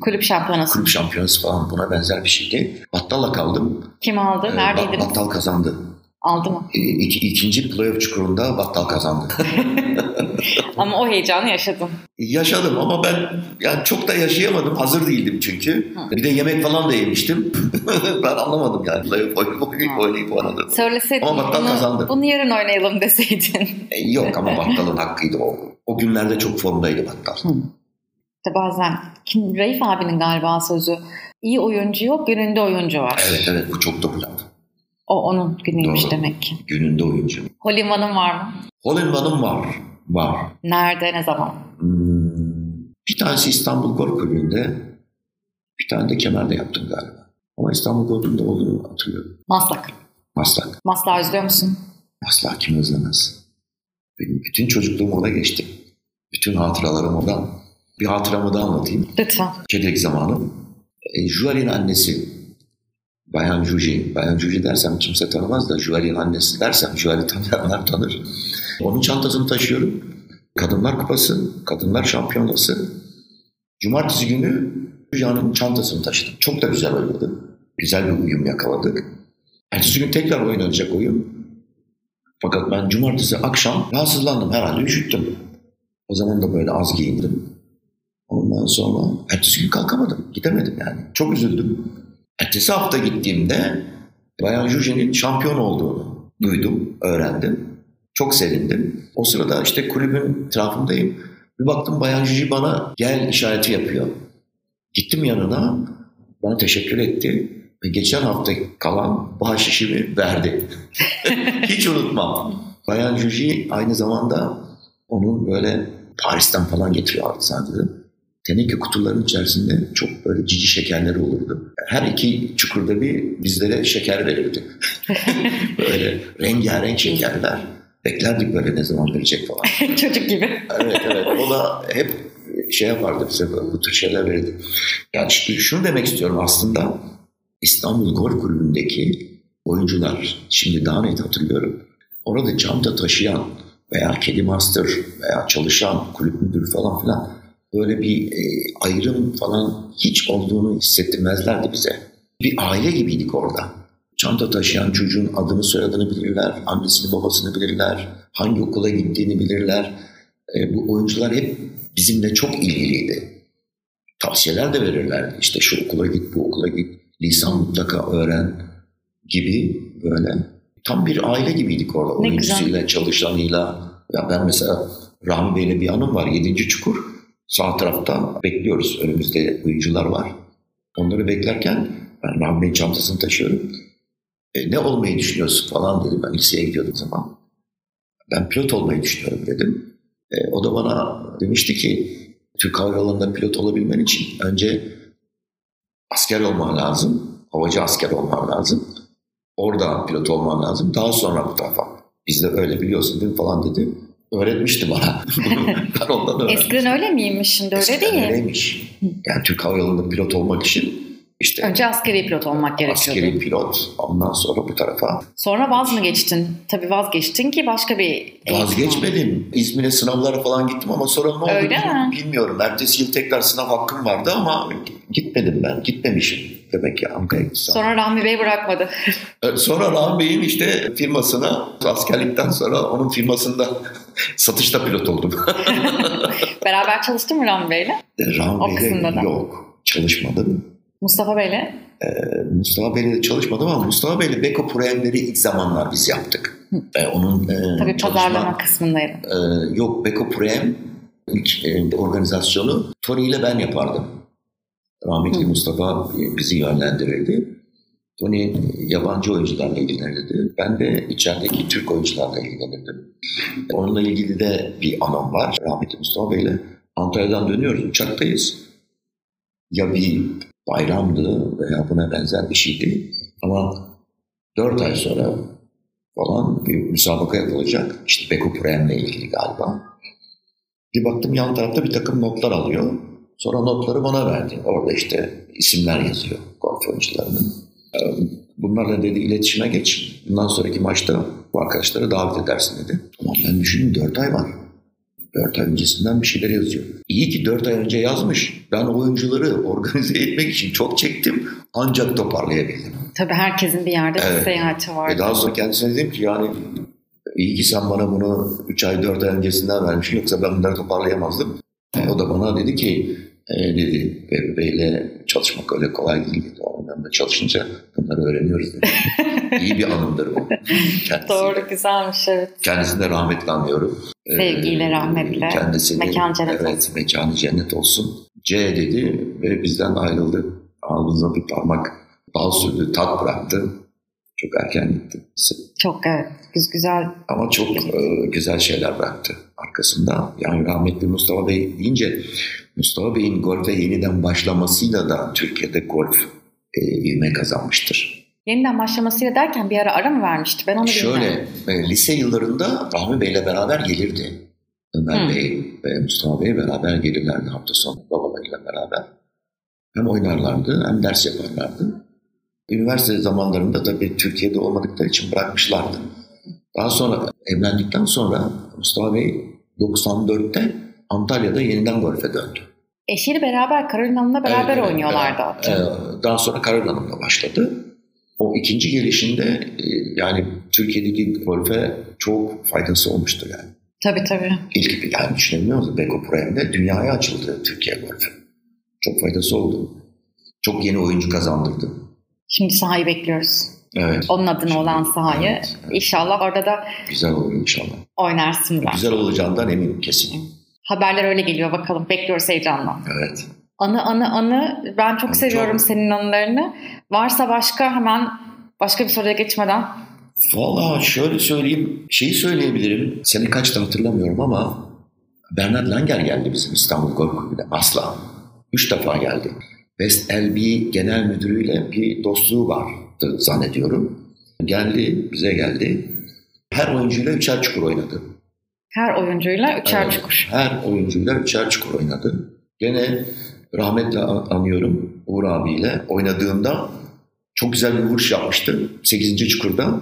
Kulüp şampiyonası. kulüp şampiyonası falan buna benzer bir şeydi. Battal'la kaldım. Kim aldı? Ee, Neredeydiniz? Battal kazandı. Aldı mı? İki, ikinci playoff çukurunda Battal kazandı. (laughs) Ama o heyecanı yaşadın. Yaşadım ama ben yani çok da yaşayamadım. Hazır değildim çünkü. Hı. Bir de yemek falan da yemiştim. (laughs) ben anlamadım yani. Playoff oynayıp oynayıp, oynayıp oynadım. Söyleseydin Ama Battal bunu, kazandı. bunu yarın oynayalım deseydin. E, yok ama Battal'ın hakkıydı o. O günlerde çok formdaydı Battal. İşte bazen kim Raif abinin galiba sözü iyi oyuncu yok gününde oyuncu var. Evet evet bu çok doğru. O onun günüymüş Doğru. demek ki. Gününde oyuncu. Holiman'ın var mı? Hollanda'nın var. Var. Nerede ne zaman? Hmm, bir tanesi İstanbul Golf Kulübü'nde bir tane de Kemer'de yaptım galiba. Ama İstanbul Golf Kulübü'nde olduğunu hatırlıyorum. Maslak. Maslak. Maslak özlüyor musun? Maslak kim özlemez. Benim bütün çocukluğum orada geçti. Bütün hatıralarım oradan. Bir hatıramı da anlatayım. Lütfen. Kedek zamanı. E, Juval'in annesi Bayan Juji. Bayan Juji dersem kimse tanımaz da Juval'in annesi dersem Juval'i tanıyanlar tanır. Onun çantasını taşıyorum. Kadınlar Kupası, Kadınlar Şampiyonası. Cumartesi günü Julia'nın çantasını taşıdım. Çok da güzel oynadı. Güzel bir uyum yakaladık. Ertesi gün tekrar oynanacak oyun. Fakat ben cumartesi akşam rahatsızlandım. Herhalde üşüttüm. O zaman da böyle az giyindim. Ondan sonra ertesi gün kalkamadım. Gidemedim yani. Çok üzüldüm. Ertesi hafta gittiğimde Bayan Juji'nin şampiyon olduğunu duydum, öğrendim. Çok sevindim. O sırada işte kulübün etrafındayım. Bir baktım Bayan Juji bana gel işareti yapıyor. Gittim yanına. Bana teşekkür etti. Ve geçen hafta kalan bahşişimi verdi. (laughs) Hiç unutmam. Bayan Juji aynı zamanda onun böyle Paris'ten falan getiriyor artisancıları. Teneke kutuların içerisinde çok böyle cici şekerleri olurdu. Her iki çukurda bir bizlere şeker verirdi. (laughs) böyle rengarenk şekerler. Beklerdik böyle ne zaman verecek falan. (laughs) Çocuk gibi. Evet evet. O da hep şey yapardı bize bu tür şeyler verirdi. Yani şunu demek istiyorum aslında İstanbul Golf Kulübü'ndeki oyuncular şimdi daha net hatırlıyorum. Orada çanta taşıyan veya kedi master veya çalışan kulüp müdürü falan filan böyle bir e, ayrım falan hiç olduğunu hissettirmezlerdi bize. Bir aile gibiydik orada. Çanta taşıyan çocuğun adını soyadını bilirler, annesini babasını bilirler, hangi okula gittiğini bilirler. E, bu oyuncular hep bizimle çok ilgiliydi. Tavsiyeler de verirlerdi. İşte şu okula git, bu okula git, lisan mutlaka öğren gibi böyle. Tam bir aile gibiydik orada. Ne Oyuncusuyla, güzel. çalışanıyla. Ya ben mesela Rahmi Bey'le bir anım var. Yedinci çukur. Sağ tarafta bekliyoruz. Önümüzde oyuncular var. Onları beklerken ben Rahmi Bey'in çantasını taşıyorum. E, ne olmayı düşünüyorsun falan dedi. Ben liseye gidiyordum zaman. Ben pilot olmayı düşünüyorum dedim. E, o da bana demişti ki Türk Hava Yolları'nda pilot olabilmen için önce asker olman lazım. Havacı asker olman lazım. Orada pilot olman lazım. Daha sonra bu tarafa. Biz de öyle biliyorsun değil mi falan dedi. Öğretmişti bana. (laughs) ben ondan öğrendim. Eskiden öyle miymiş şimdi öyle Eskiden değil. öyleymiş. Yani Türk Hava Yolları'nda pilot olmak için işte Önce askeri pilot olmak gerekiyordu. Askeri pilot. Ondan sonra bu tarafa. Sonra vaz mı geçtin? Tabii vazgeçtin ki başka bir Vazgeçmedim. İzmir'e sınavlara falan gittim ama sonra ne oldu Öyle mi? bilmiyorum. Ertesi yıl tekrar sınav hakkım vardı ama gitmedim ben. Gitmemişim. Demek ki Ankara'ya gittim. Sonra Rahmi Bey bırakmadı. Sonra Rahmi Bey'in işte firmasına askerlikten sonra onun firmasında (laughs) satışta pilot oldum. (laughs) Beraber çalıştın mı Rahmi Bey'le? E, Rahmi Bey'le yok. Çalışmadım. Mustafa Bey'le? Ee, Mustafa Bey'le çalışmadım ama Mustafa Bey'le Beko Programları ilk zamanlar biz yaptık. Ee, onun e, Tabii çalışma, pazarlama kısmındaydı. E, yok Beko Program ilk e, organizasyonu Tony ile ben yapardım. Rahmetli Hı. Mustafa bizi yönlendirirdi. Tony yabancı oyuncularla ilgilenirdi. Ben de içerideki Türk oyuncularla ilgilenirdim. Onunla ilgili de bir anım var. Rahmetli Mustafa Bey'le Antalya'dan dönüyoruz, uçaktayız. Ya bir bayramdı veya buna benzer bir şeydi. Ama dört ay sonra falan bir müsabaka yapılacak. İşte Beko Prem'le ilgili galiba. Bir baktım yan tarafta bir takım notlar alıyor. Sonra notları bana verdi. Orada işte isimler yazıyor golf oyuncularının. Bunlarla dedi iletişime geç. Bundan sonraki maçta bu arkadaşları davet edersin dedi. Ama ben düşündüm dört ay var. Dört ay öncesinden bir şeyler yazıyor. İyi ki dört ay önce yazmış. Ben oyuncuları organize etmek için çok çektim. Ancak toparlayabildim. Tabii herkesin bir yerde evet. bir seyahati var. E daha sonra kendisine dedim ki yani iyi ki sen bana bunu üç ay dört ay öncesinden vermişsin. Yoksa ben bunları toparlayamazdım. E, o da bana dedi ki e, dedi Bebe Bey'le çalışmak öyle kolay değil dedi. Onlarla çalışınca bunları öğreniyoruz dedi. (laughs) İyi bir anımdır bu. Kendisi. Doğru güzelmiş evet. Kendisini de rahmetle. Ee, Sevgiyle rahmetle. Kendisini, mekan cennet evet, olsun. mekanı cennet olsun. C dedi ve bizden ayrıldı. Ağzına bir parmak bal sürdü, tat bıraktı. Çok erken gitti. Çok evet, güzel. Ama çok e, güzel şeyler bıraktı arkasında. Yani rahmetli Mustafa Bey deyince Mustafa Bey'in golfe yeniden başlamasıyla da Türkiye'de golf e, ivme kazanmıştır. Yeniden başlamasıyla derken bir ara ara mı vermişti? Ben onu Şöyle, e, lise yıllarında Rahmi Bey'le beraber gelirdi. Ömer hmm. Bey ve Mustafa Bey beraber gelirlerdi hafta sonu babalarıyla beraber. Hem oynarlardı hem ders yaparlardı. Üniversite zamanlarında tabii Türkiye'de olmadıkları için bırakmışlardı. Daha sonra evlendikten sonra Mustafa Bey 94'te Antalya'da yeniden golfe döndü. Eşiyle beraber Karolin Hanım'la beraber evet, oynuyorlardı. Evet, daha sonra Karolin Hanım'la başladı. O ikinci gelişinde e, yani Türkiye'deki golfe çok faydası olmuştur yani. Tabii tabii. İlk yani düşünebiliyor musun? Beko Pro'ya dünyaya açıldı Türkiye golfe. Çok faydası oldu. Çok yeni oyuncu kazandırdı. Şimdi sahayı bekliyoruz. Evet. Onun adına Şimdi, olan sahayı. Evet, evet. İnşallah orada da güzel olur inşallah. Oynarsın ben. Güzel olacağından eminim kesin. Haberler öyle geliyor bakalım. Bekliyoruz heyecanla. Evet. Anı anı anı ben çok anı seviyorum çok... senin anılarını. Varsa başka hemen başka bir soruya geçmeden. Valla şöyle söyleyeyim. Şeyi söyleyebilirim. Seni kaçta hatırlamıyorum ama Bernard Langer geldi bizim İstanbul Golf Kulübü'ne. Asla. Üç defa geldi. West LB Genel Müdürü'yle bir dostluğu vardı zannediyorum. Geldi, bize geldi. Her oyuncuyla üçer çukur oynadı. Her oyuncuyla üçer Evet, çukur. Her oyuncuyla üçer çukur oynadı. Gene rahmetle an- anıyorum Uğur abiyle oynadığında çok güzel bir vuruş yapmıştı. 8. çukurda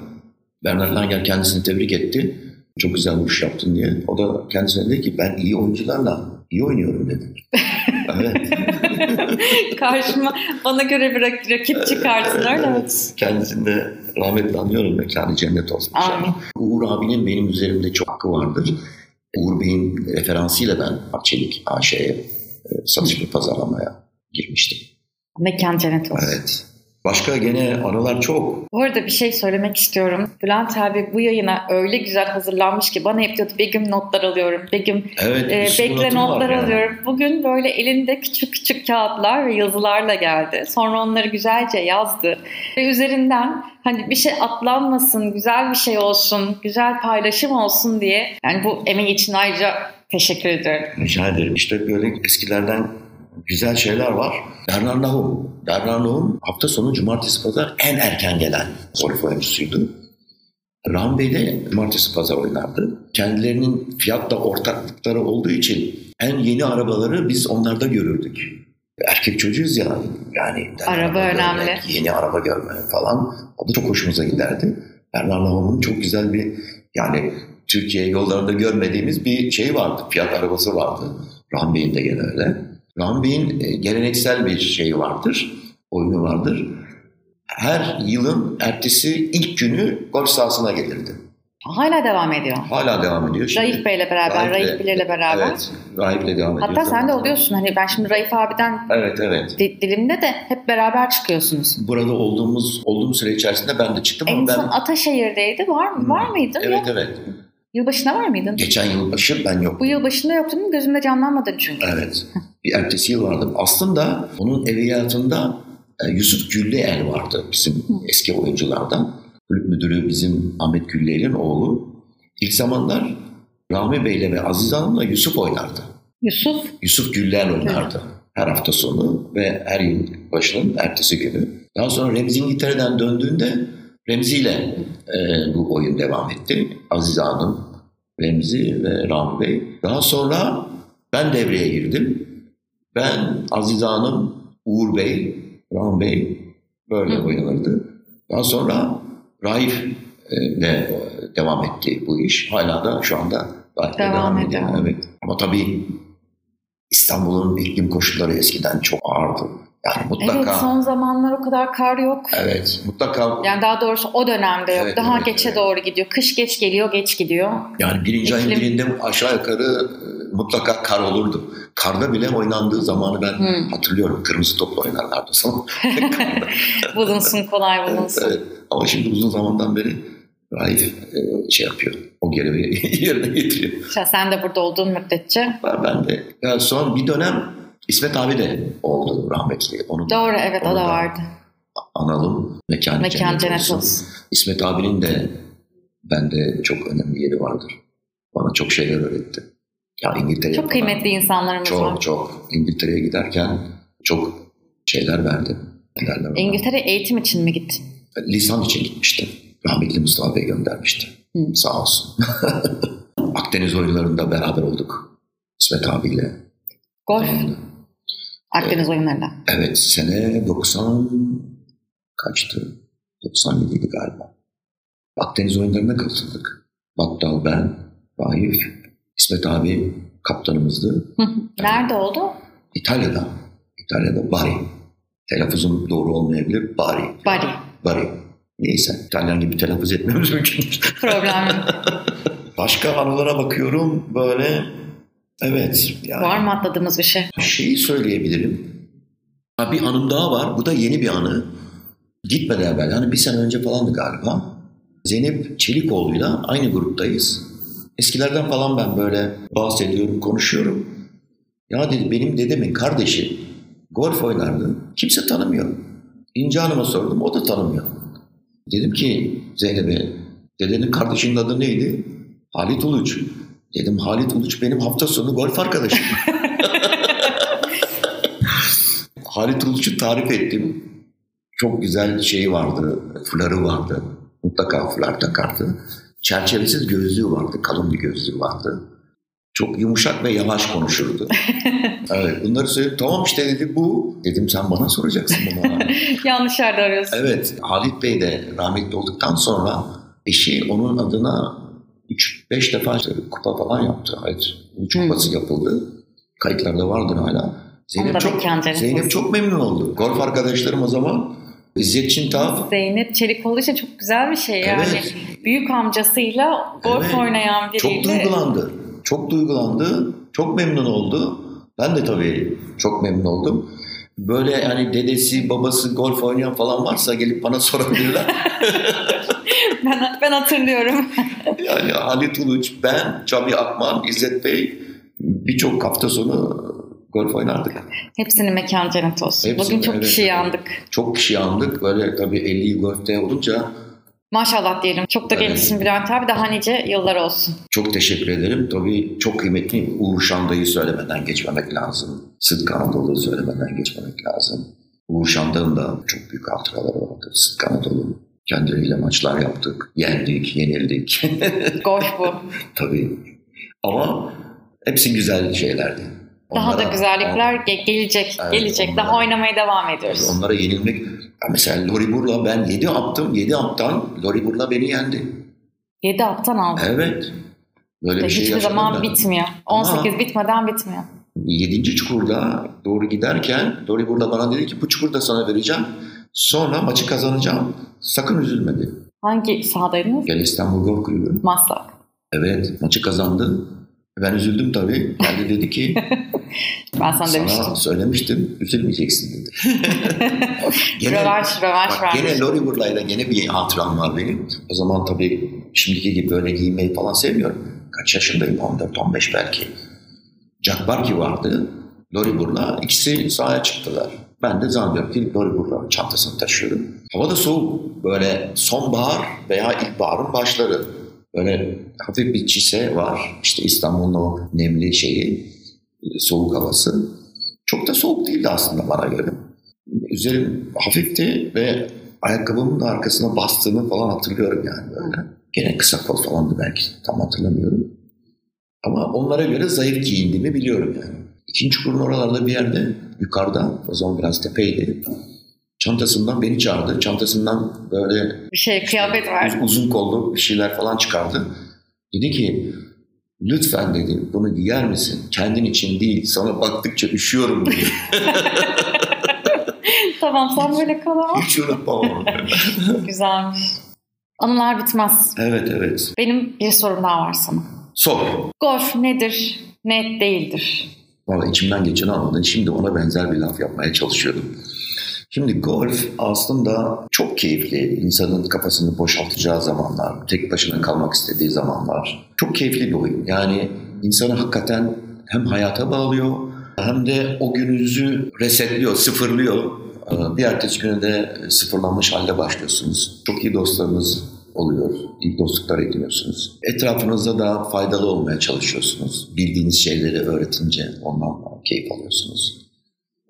Bernard Langer kendisini tebrik etti. Çok güzel vuruş yaptın diye. O da kendisine dedi ki ben iyi oyuncularla iyi oynuyorum dedi. (laughs) evet. (laughs) Karşıma bana göre bir rak- rakip çıkartın öyle mi? Evet. Kendisini de rahmetle anıyorum. Mekanı cennet olsun. Amin. Uğur abinin benim üzerimde çok hakkı vardır. Uğur Bey'in referansıyla ben Akçelik AŞ'ye e, satış ve pazarlamaya girmiştim. Mekan cennet olsun. Evet. Başka gene anılar çok. Bu arada bir şey söylemek istiyorum. Bülent abi bu yayına öyle güzel hazırlanmış ki bana hep diyordu Begüm notlar alıyorum. Begüm Evet. e, bekle notlar yani. alıyorum. Bugün böyle elinde küçük küçük kağıtlar ve yazılarla geldi. Sonra onları güzelce yazdı. Ve üzerinden hani bir şey atlanmasın, güzel bir şey olsun, güzel paylaşım olsun diye. Yani bu emeği için ayrıca teşekkür ediyorum. Rica ederim. İşte böyle eskilerden güzel şeyler var. Bernard Nahum. Bernard Nahum hafta sonu cumartesi pazar en erken gelen golf oyuncusuydu. Rahmi Bey de cumartesi pazar oynardı. Kendilerinin fiyatla ortaklıkları olduğu için en yeni arabaları biz onlarda görürdük. Erkek çocuğuz ya yani. Araba önemli. görmek, yeni araba görmek falan. O da çok hoşumuza giderdi. Bernard Nahum'un çok güzel bir yani Türkiye yollarında görmediğimiz bir şey vardı. Fiyat arabası vardı. Rahmi Bey'in de gene öyle. Bey'in e, geleneksel bir şeyi vardır. Oyunu vardır. Her yılın ertesi ilk günü golf sahasına gelirdi. Hala devam ediyor. Hala devam ediyor. Şimdi. Raif Bey'le beraber, Raif'le- Raif Bilir'le beraber. Evet. Raif'le devam ediyor. Hatta sen de oluyorsun. Hani ben şimdi Raif abiden Evet evet. di- dilimde de hep beraber çıkıyorsunuz. Burada olduğumuz olduğum süre içerisinde ben de çıktım En ama ben son Ataşehir'deydi. Var mı? Hmm. Var mıydın? evet Yok. evet. Yılbaşında var mıydın? Geçen yıl başı ben yok. Bu yıl başında yoktun. Gözümde canlanmadın çünkü. Evet. Bir ertesi yıl vardım. Aslında onun evliyatında e, Yusuf Gülleel vardı bizim eski oyunculardan. Kulüp müdürü bizim Ahmet Gülley'in oğlu. İlk zamanlar Rahmi Bey'le ve Aziz Hanım'la Yusuf oynardı. Yusuf. Yusuf Güllel oynardı. Her hafta sonu ve her yıl başının ertesi günü. Daha sonra Remzi İngiltere'den döndüğünde Remzi ile e, bu oyun devam etti. Aziz Hanım, Remzi ve Rahmi Bey. Daha sonra ben devreye girdim. Ben, Aziz Hanım, Uğur Bey, Rahmi Bey böyle Hı. oynanırdı. Daha sonra Raif ile devam etti bu iş. Hala da şu anda Raif'le Devam devam, ediyor. Evet. Ama tabii İstanbul'un iklim koşulları eskiden çok ağırdı. Yani mutlaka Evet son zamanlar o kadar kar yok. evet, mutlaka Yani daha doğrusu o dönemde yok. Evet, Daha evet, geçe evet. doğru gidiyor. Kış geç geliyor, geç gidiyor. yani birinci ayın İklim- birinde aşağı yukarı e, mutlaka kar olurdu. Karda bile oynandığı zamanı ben Hmm. hatırlıyorum. Kırmızı topla oynarlardı. (laughs) Karda. bulunsun kolay bulunsun. evet. Ama şimdi uzun zamandan beri Raif e, şey yapıyor. O görevi (laughs) yerine getiriyor. Sen de burada olduğun müddetçe. Ben, ben de. Yani son bir dönem İsmet abi de oldu rahmetli. Onu Doğru evet o onu da vardı. analım. Mekanı Mekan cennet, cennet olsun. olsun. İsmet abinin de bende çok önemli yeri vardır. Bana çok şeyler öğretti. Ya İngiltere'ye Çok kıymetli insanlarımız var. Çok çok. İngiltere'ye giderken çok şeyler verdi. Ona? İngiltere eğitim için mi gittin? Lisan için gitmişti. Rahmetli Mustafa Bey göndermişti. Hı. Sağ olsun. (laughs) Akdeniz oyunlarında beraber olduk. İsmet abiyle. Golf. Akdeniz oyunlarında. Evet sene 90 kaçtı? 97 idi galiba. Akdeniz oyunlarına katıldık. Battal ben, Raif, İsmet abi kaptanımızdı. Nerede oldu? İtalya'da. İtalya'da Bari. Telaffuzum doğru olmayabilir. Bari. Bari. Bari. Neyse İtalyan gibi telaffuz etmemiz mümkün. Problem. (laughs) Başka anılara bakıyorum böyle evet. Yani Var mı atladığımız bir şey? Şeyi söyleyebilirim. Bir anım daha var. Bu da yeni bir anı. Gitmeden evvel. Hani bir sene önce falandı galiba. Zeynep Çelikoğlu'yla aynı gruptayız. Eskilerden falan ben böyle bahsediyorum, konuşuyorum. Ya dedi benim dedemin kardeşi golf oynardı. Kimse tanımıyor. İnce Hanım'a sordum. O da tanımıyor. Dedim ki Zeynep'e dedenin kardeşinin adı neydi? Halit Uluç. Dedim Halit Uluç benim hafta sonu golf arkadaşım. (laughs) Halit Uluç'u tarif ettim. Çok güzel şeyi vardı, fuları vardı. Mutlaka fular takardı. Çerçevesiz gözlüğü vardı, kalın bir gözlüğü vardı. Çok yumuşak ve yavaş konuşurdu. (laughs) evet, bunları söyledim. Tamam işte dedi bu. Dedim sen bana soracaksın bunu. (laughs) Yanlış yerde arıyorsun. Evet, Halit Bey de rahmetli olduktan sonra eşi onun adına 3-5 defa kupa falan yaptı. Hayır, kupası yapıldı. Kayıtlarda vardır hala. Zeynep çok, Zeynep çok memnun oldu. Golf arkadaşlarım o zaman İzzet Çintav. Zeynep Çelikoğlu için çok güzel bir şey yani. Evet. Büyük amcasıyla golf evet. oynayan biriyle. Çok duygulandı. Çok duygulandı. Çok memnun oldu. Ben de tabii çok memnun oldum. Böyle yani dedesi, babası golf oynayan falan varsa gelip bana sorabilirler. (laughs) (laughs) ben, ben hatırlıyorum. (laughs) yani Halit Uluç, ben, Cabi Akman, İzzet Bey birçok hafta sonu golf oynardık. Hepsinin mekan cennet olsun. Hepsini, Bugün çok evet, kişi yandık. Çok kişi yandık. Böyle tabii 50 yıl golfte olunca Maşallah diyelim. Çok da evet. gençsin Bülent abi. Daha nice yıllar olsun. Çok teşekkür ederim. Tabii çok kıymetli Uğur Şanda'yı söylemeden geçmemek lazım. Sıdk Anadolu'yu söylemeden geçmemek lazım. Uğur Şanda'nın da çok büyük hatıraları vardı. Sıdk Anadolu. Kendileriyle maçlar yaptık. Yendik, yenildik. (laughs) Golf bu. Tabii. Ama hepsi güzel şeylerdi. Daha onlara, da güzellikler on, gelecek, evet, gelecek. Onlara, Daha oynamaya devam ediyoruz. Onlara yenilmek. Mesela Loribur'la ben 7 aptım. 7 aptan Loribur'la beni yendi. 7 aptan aldı. Evet. Böyle bir şey Hiçbir zaman da. bitmiyor. 18 Ama, bitmeden bitmiyor. 7. çukurda doğru giderken Loribur'la bana dedi ki bu çukurda sana vereceğim. Sonra maçı kazanacağım. Sakın üzülme dedi. Hangi sahadaydınız? Gel İstanbul Golf Kulübü. Maslak. Evet maçı kazandı. Ben üzüldüm tabii. Geldi dedi ki (laughs) ben sana, sana demiştim. söylemiştim üzülmeyeceksin dedi. (laughs) gene, rövanş, rövanş bak, Gene Lori Burla'yla gene bir hatıram var benim. O zaman tabii şimdiki gibi böyle giymeyi falan sevmiyorum. Kaç yaşındayım? 14-15 belki. Jack Barkey vardı. Lori Burla. ikisi sahaya çıktılar. Ben de zannediyorum ki Lori Burla çantasını taşıyorum. Hava da soğuk. Böyle sonbahar veya ilkbaharın başları. Böyle hafif bir çise var. İşte İstanbul'un o nemli şeyi, soğuk havası. Çok da soğuk değildi aslında bana göre. Üzerim hafifti ve ayakkabımın arkasına bastığını falan hatırlıyorum yani böyle. Gene kısa kol falandı belki tam hatırlamıyorum. Ama onlara göre zayıf giyindiğimi biliyorum yani. İkinci kurun oralarda bir yerde yukarıda o zaman biraz tepeydi. Çantasından beni çağırdı. Çantasından böyle bir şey kıyafet var. Uzun kollu bir şeyler falan çıkardı. Dedi ki lütfen dedi bunu giyer misin? Kendin için değil sana baktıkça üşüyorum dedi. (laughs) tamam sen böyle kal Hiç unutmam onu. (laughs) Güzelmiş. Anılar bitmez. Evet evet. Benim bir sorum daha var sana. Sor. Golf nedir? Net değildir. Valla içimden geçeni anladın. Şimdi ona benzer bir laf yapmaya çalışıyordum. Şimdi golf aslında çok keyifli. İnsanın kafasını boşaltacağı zamanlar, tek başına kalmak istediği zamanlar. Çok keyifli bir oyun. Yani insanı hakikaten hem hayata bağlıyor hem de o gününüzü resetliyor, sıfırlıyor. Ee, bir ertesi güne de sıfırlanmış halde başlıyorsunuz. Çok iyi dostlarınız oluyor. İyi dostluklar ediniyorsunuz. Etrafınızda da faydalı olmaya çalışıyorsunuz. Bildiğiniz şeyleri öğretince ondan keyif alıyorsunuz.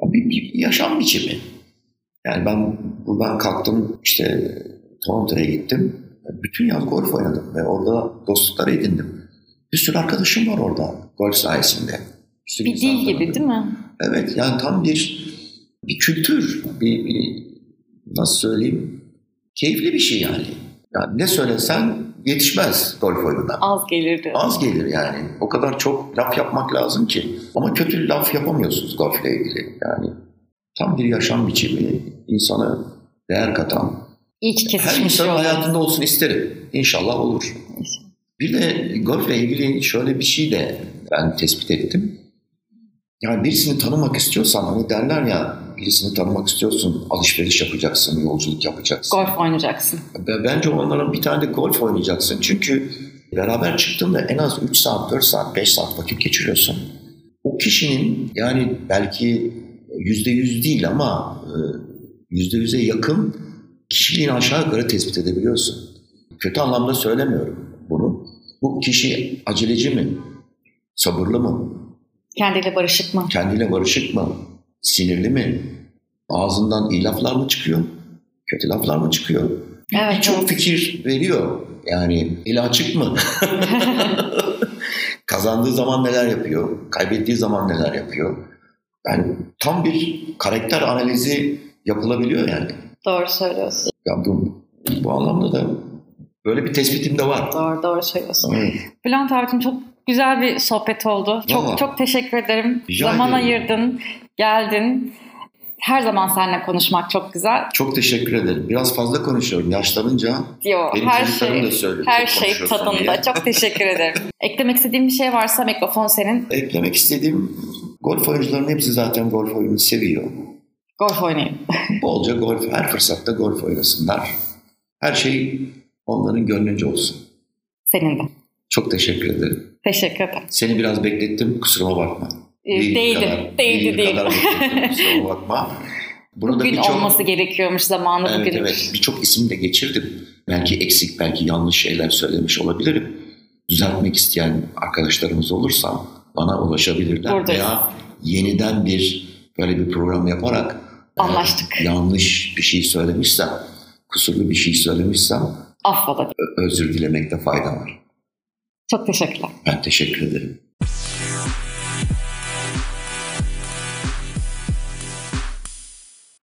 Bir, bir yaşam biçimi. Yani ben buradan kalktım işte Toronto'ya gittim. Bütün yaz golf oynadım ve orada dostluklar edindim. Bir sürü arkadaşım var orada golf sayesinde. Bir, bir dil gibi değil mi? Evet yani tam bir bir kültür, bir, bir nasıl söyleyeyim keyifli bir şey yani. Yani ne söylesen yetişmez golf oyununa. Az gelirdi. Az gelir yani. O kadar çok laf yapmak lazım ki. Ama kötü laf yapamıyorsunuz golfle ilgili. Yani tam bir yaşam biçimi, insana değer katan. İç Her insanın hayatında olsun isterim. İnşallah olur. Bir de golfle ilgili şöyle bir şey de ben tespit ettim. Yani birisini tanımak istiyorsan hani derler ya birisini tanımak istiyorsun alışveriş yapacaksın, yolculuk yapacaksın. Golf oynayacaksın. Bence onlara bir tane de golf oynayacaksın. Çünkü beraber çıktığında en az 3 saat, 4 saat, 5 saat vakit geçiriyorsun. O kişinin yani belki yüzde yüz değil ama e, yüzde yüze yakın kişiliğini aşağı yukarı tespit edebiliyorsun. Kötü anlamda söylemiyorum bunu. Bu kişi aceleci mi? Sabırlı mı? Kendiyle barışık mı? Kendiyle barışık mı? Sinirli mi? Ağzından iyi laflar mı çıkıyor? Kötü laflar mı çıkıyor? Evet, evet. fikir veriyor. Yani eli açık mı? (laughs) Kazandığı zaman neler yapıyor? Kaybettiği zaman neler yapıyor? Yani tam bir karakter analizi yapılabiliyor yani. Doğru söylüyorsun. Ya bu, bu anlamda da böyle bir tespitim de var. Doğru, doğru söylüyorsun. Evet. Bülent abicim çok güzel bir sohbet oldu. Çok Vallahi. çok teşekkür ederim. Rica Zaman ederim. ayırdın, geldin. Her zaman seninle konuşmak çok güzel. Çok teşekkür ederim. Biraz fazla konuşuyorum. Yaşlanınca Diyor. benim her şey, da söylüyor. her şey tadında. diye. Çok teşekkür ederim. (laughs) Eklemek istediğim bir şey varsa mikrofon senin. Eklemek istediğim golf oyuncularının hepsi zaten golf oyununu seviyor. Golf oynayın. (laughs) Bolca golf, her fırsatta golf oynasınlar. Her şey onların gönlünce olsun. Senin de. Çok teşekkür ederim. Teşekkür ederim. Seni biraz beklettim, kusuruma bakma. Ee, Bildiğin değildi, kadar- değildi, bildiğin değil. kadar (laughs) bakma. Bunu da Bugün birçok- olması gerekiyormuş zamanı Evet bugün. evet birçok isim de geçirdim. Belki eksik, belki yanlış şeyler söylemiş olabilirim. Düzeltmek isteyen arkadaşlarımız olursa bana ulaşabilirler. Buradayız. Veya yeniden bir böyle bir program yaparak Anlaştık. yanlış bir şey söylemişsem, kusurlu bir şey söylemişsem Affola. özür dilemekte fayda var. Çok teşekkürler. Ben teşekkür ederim.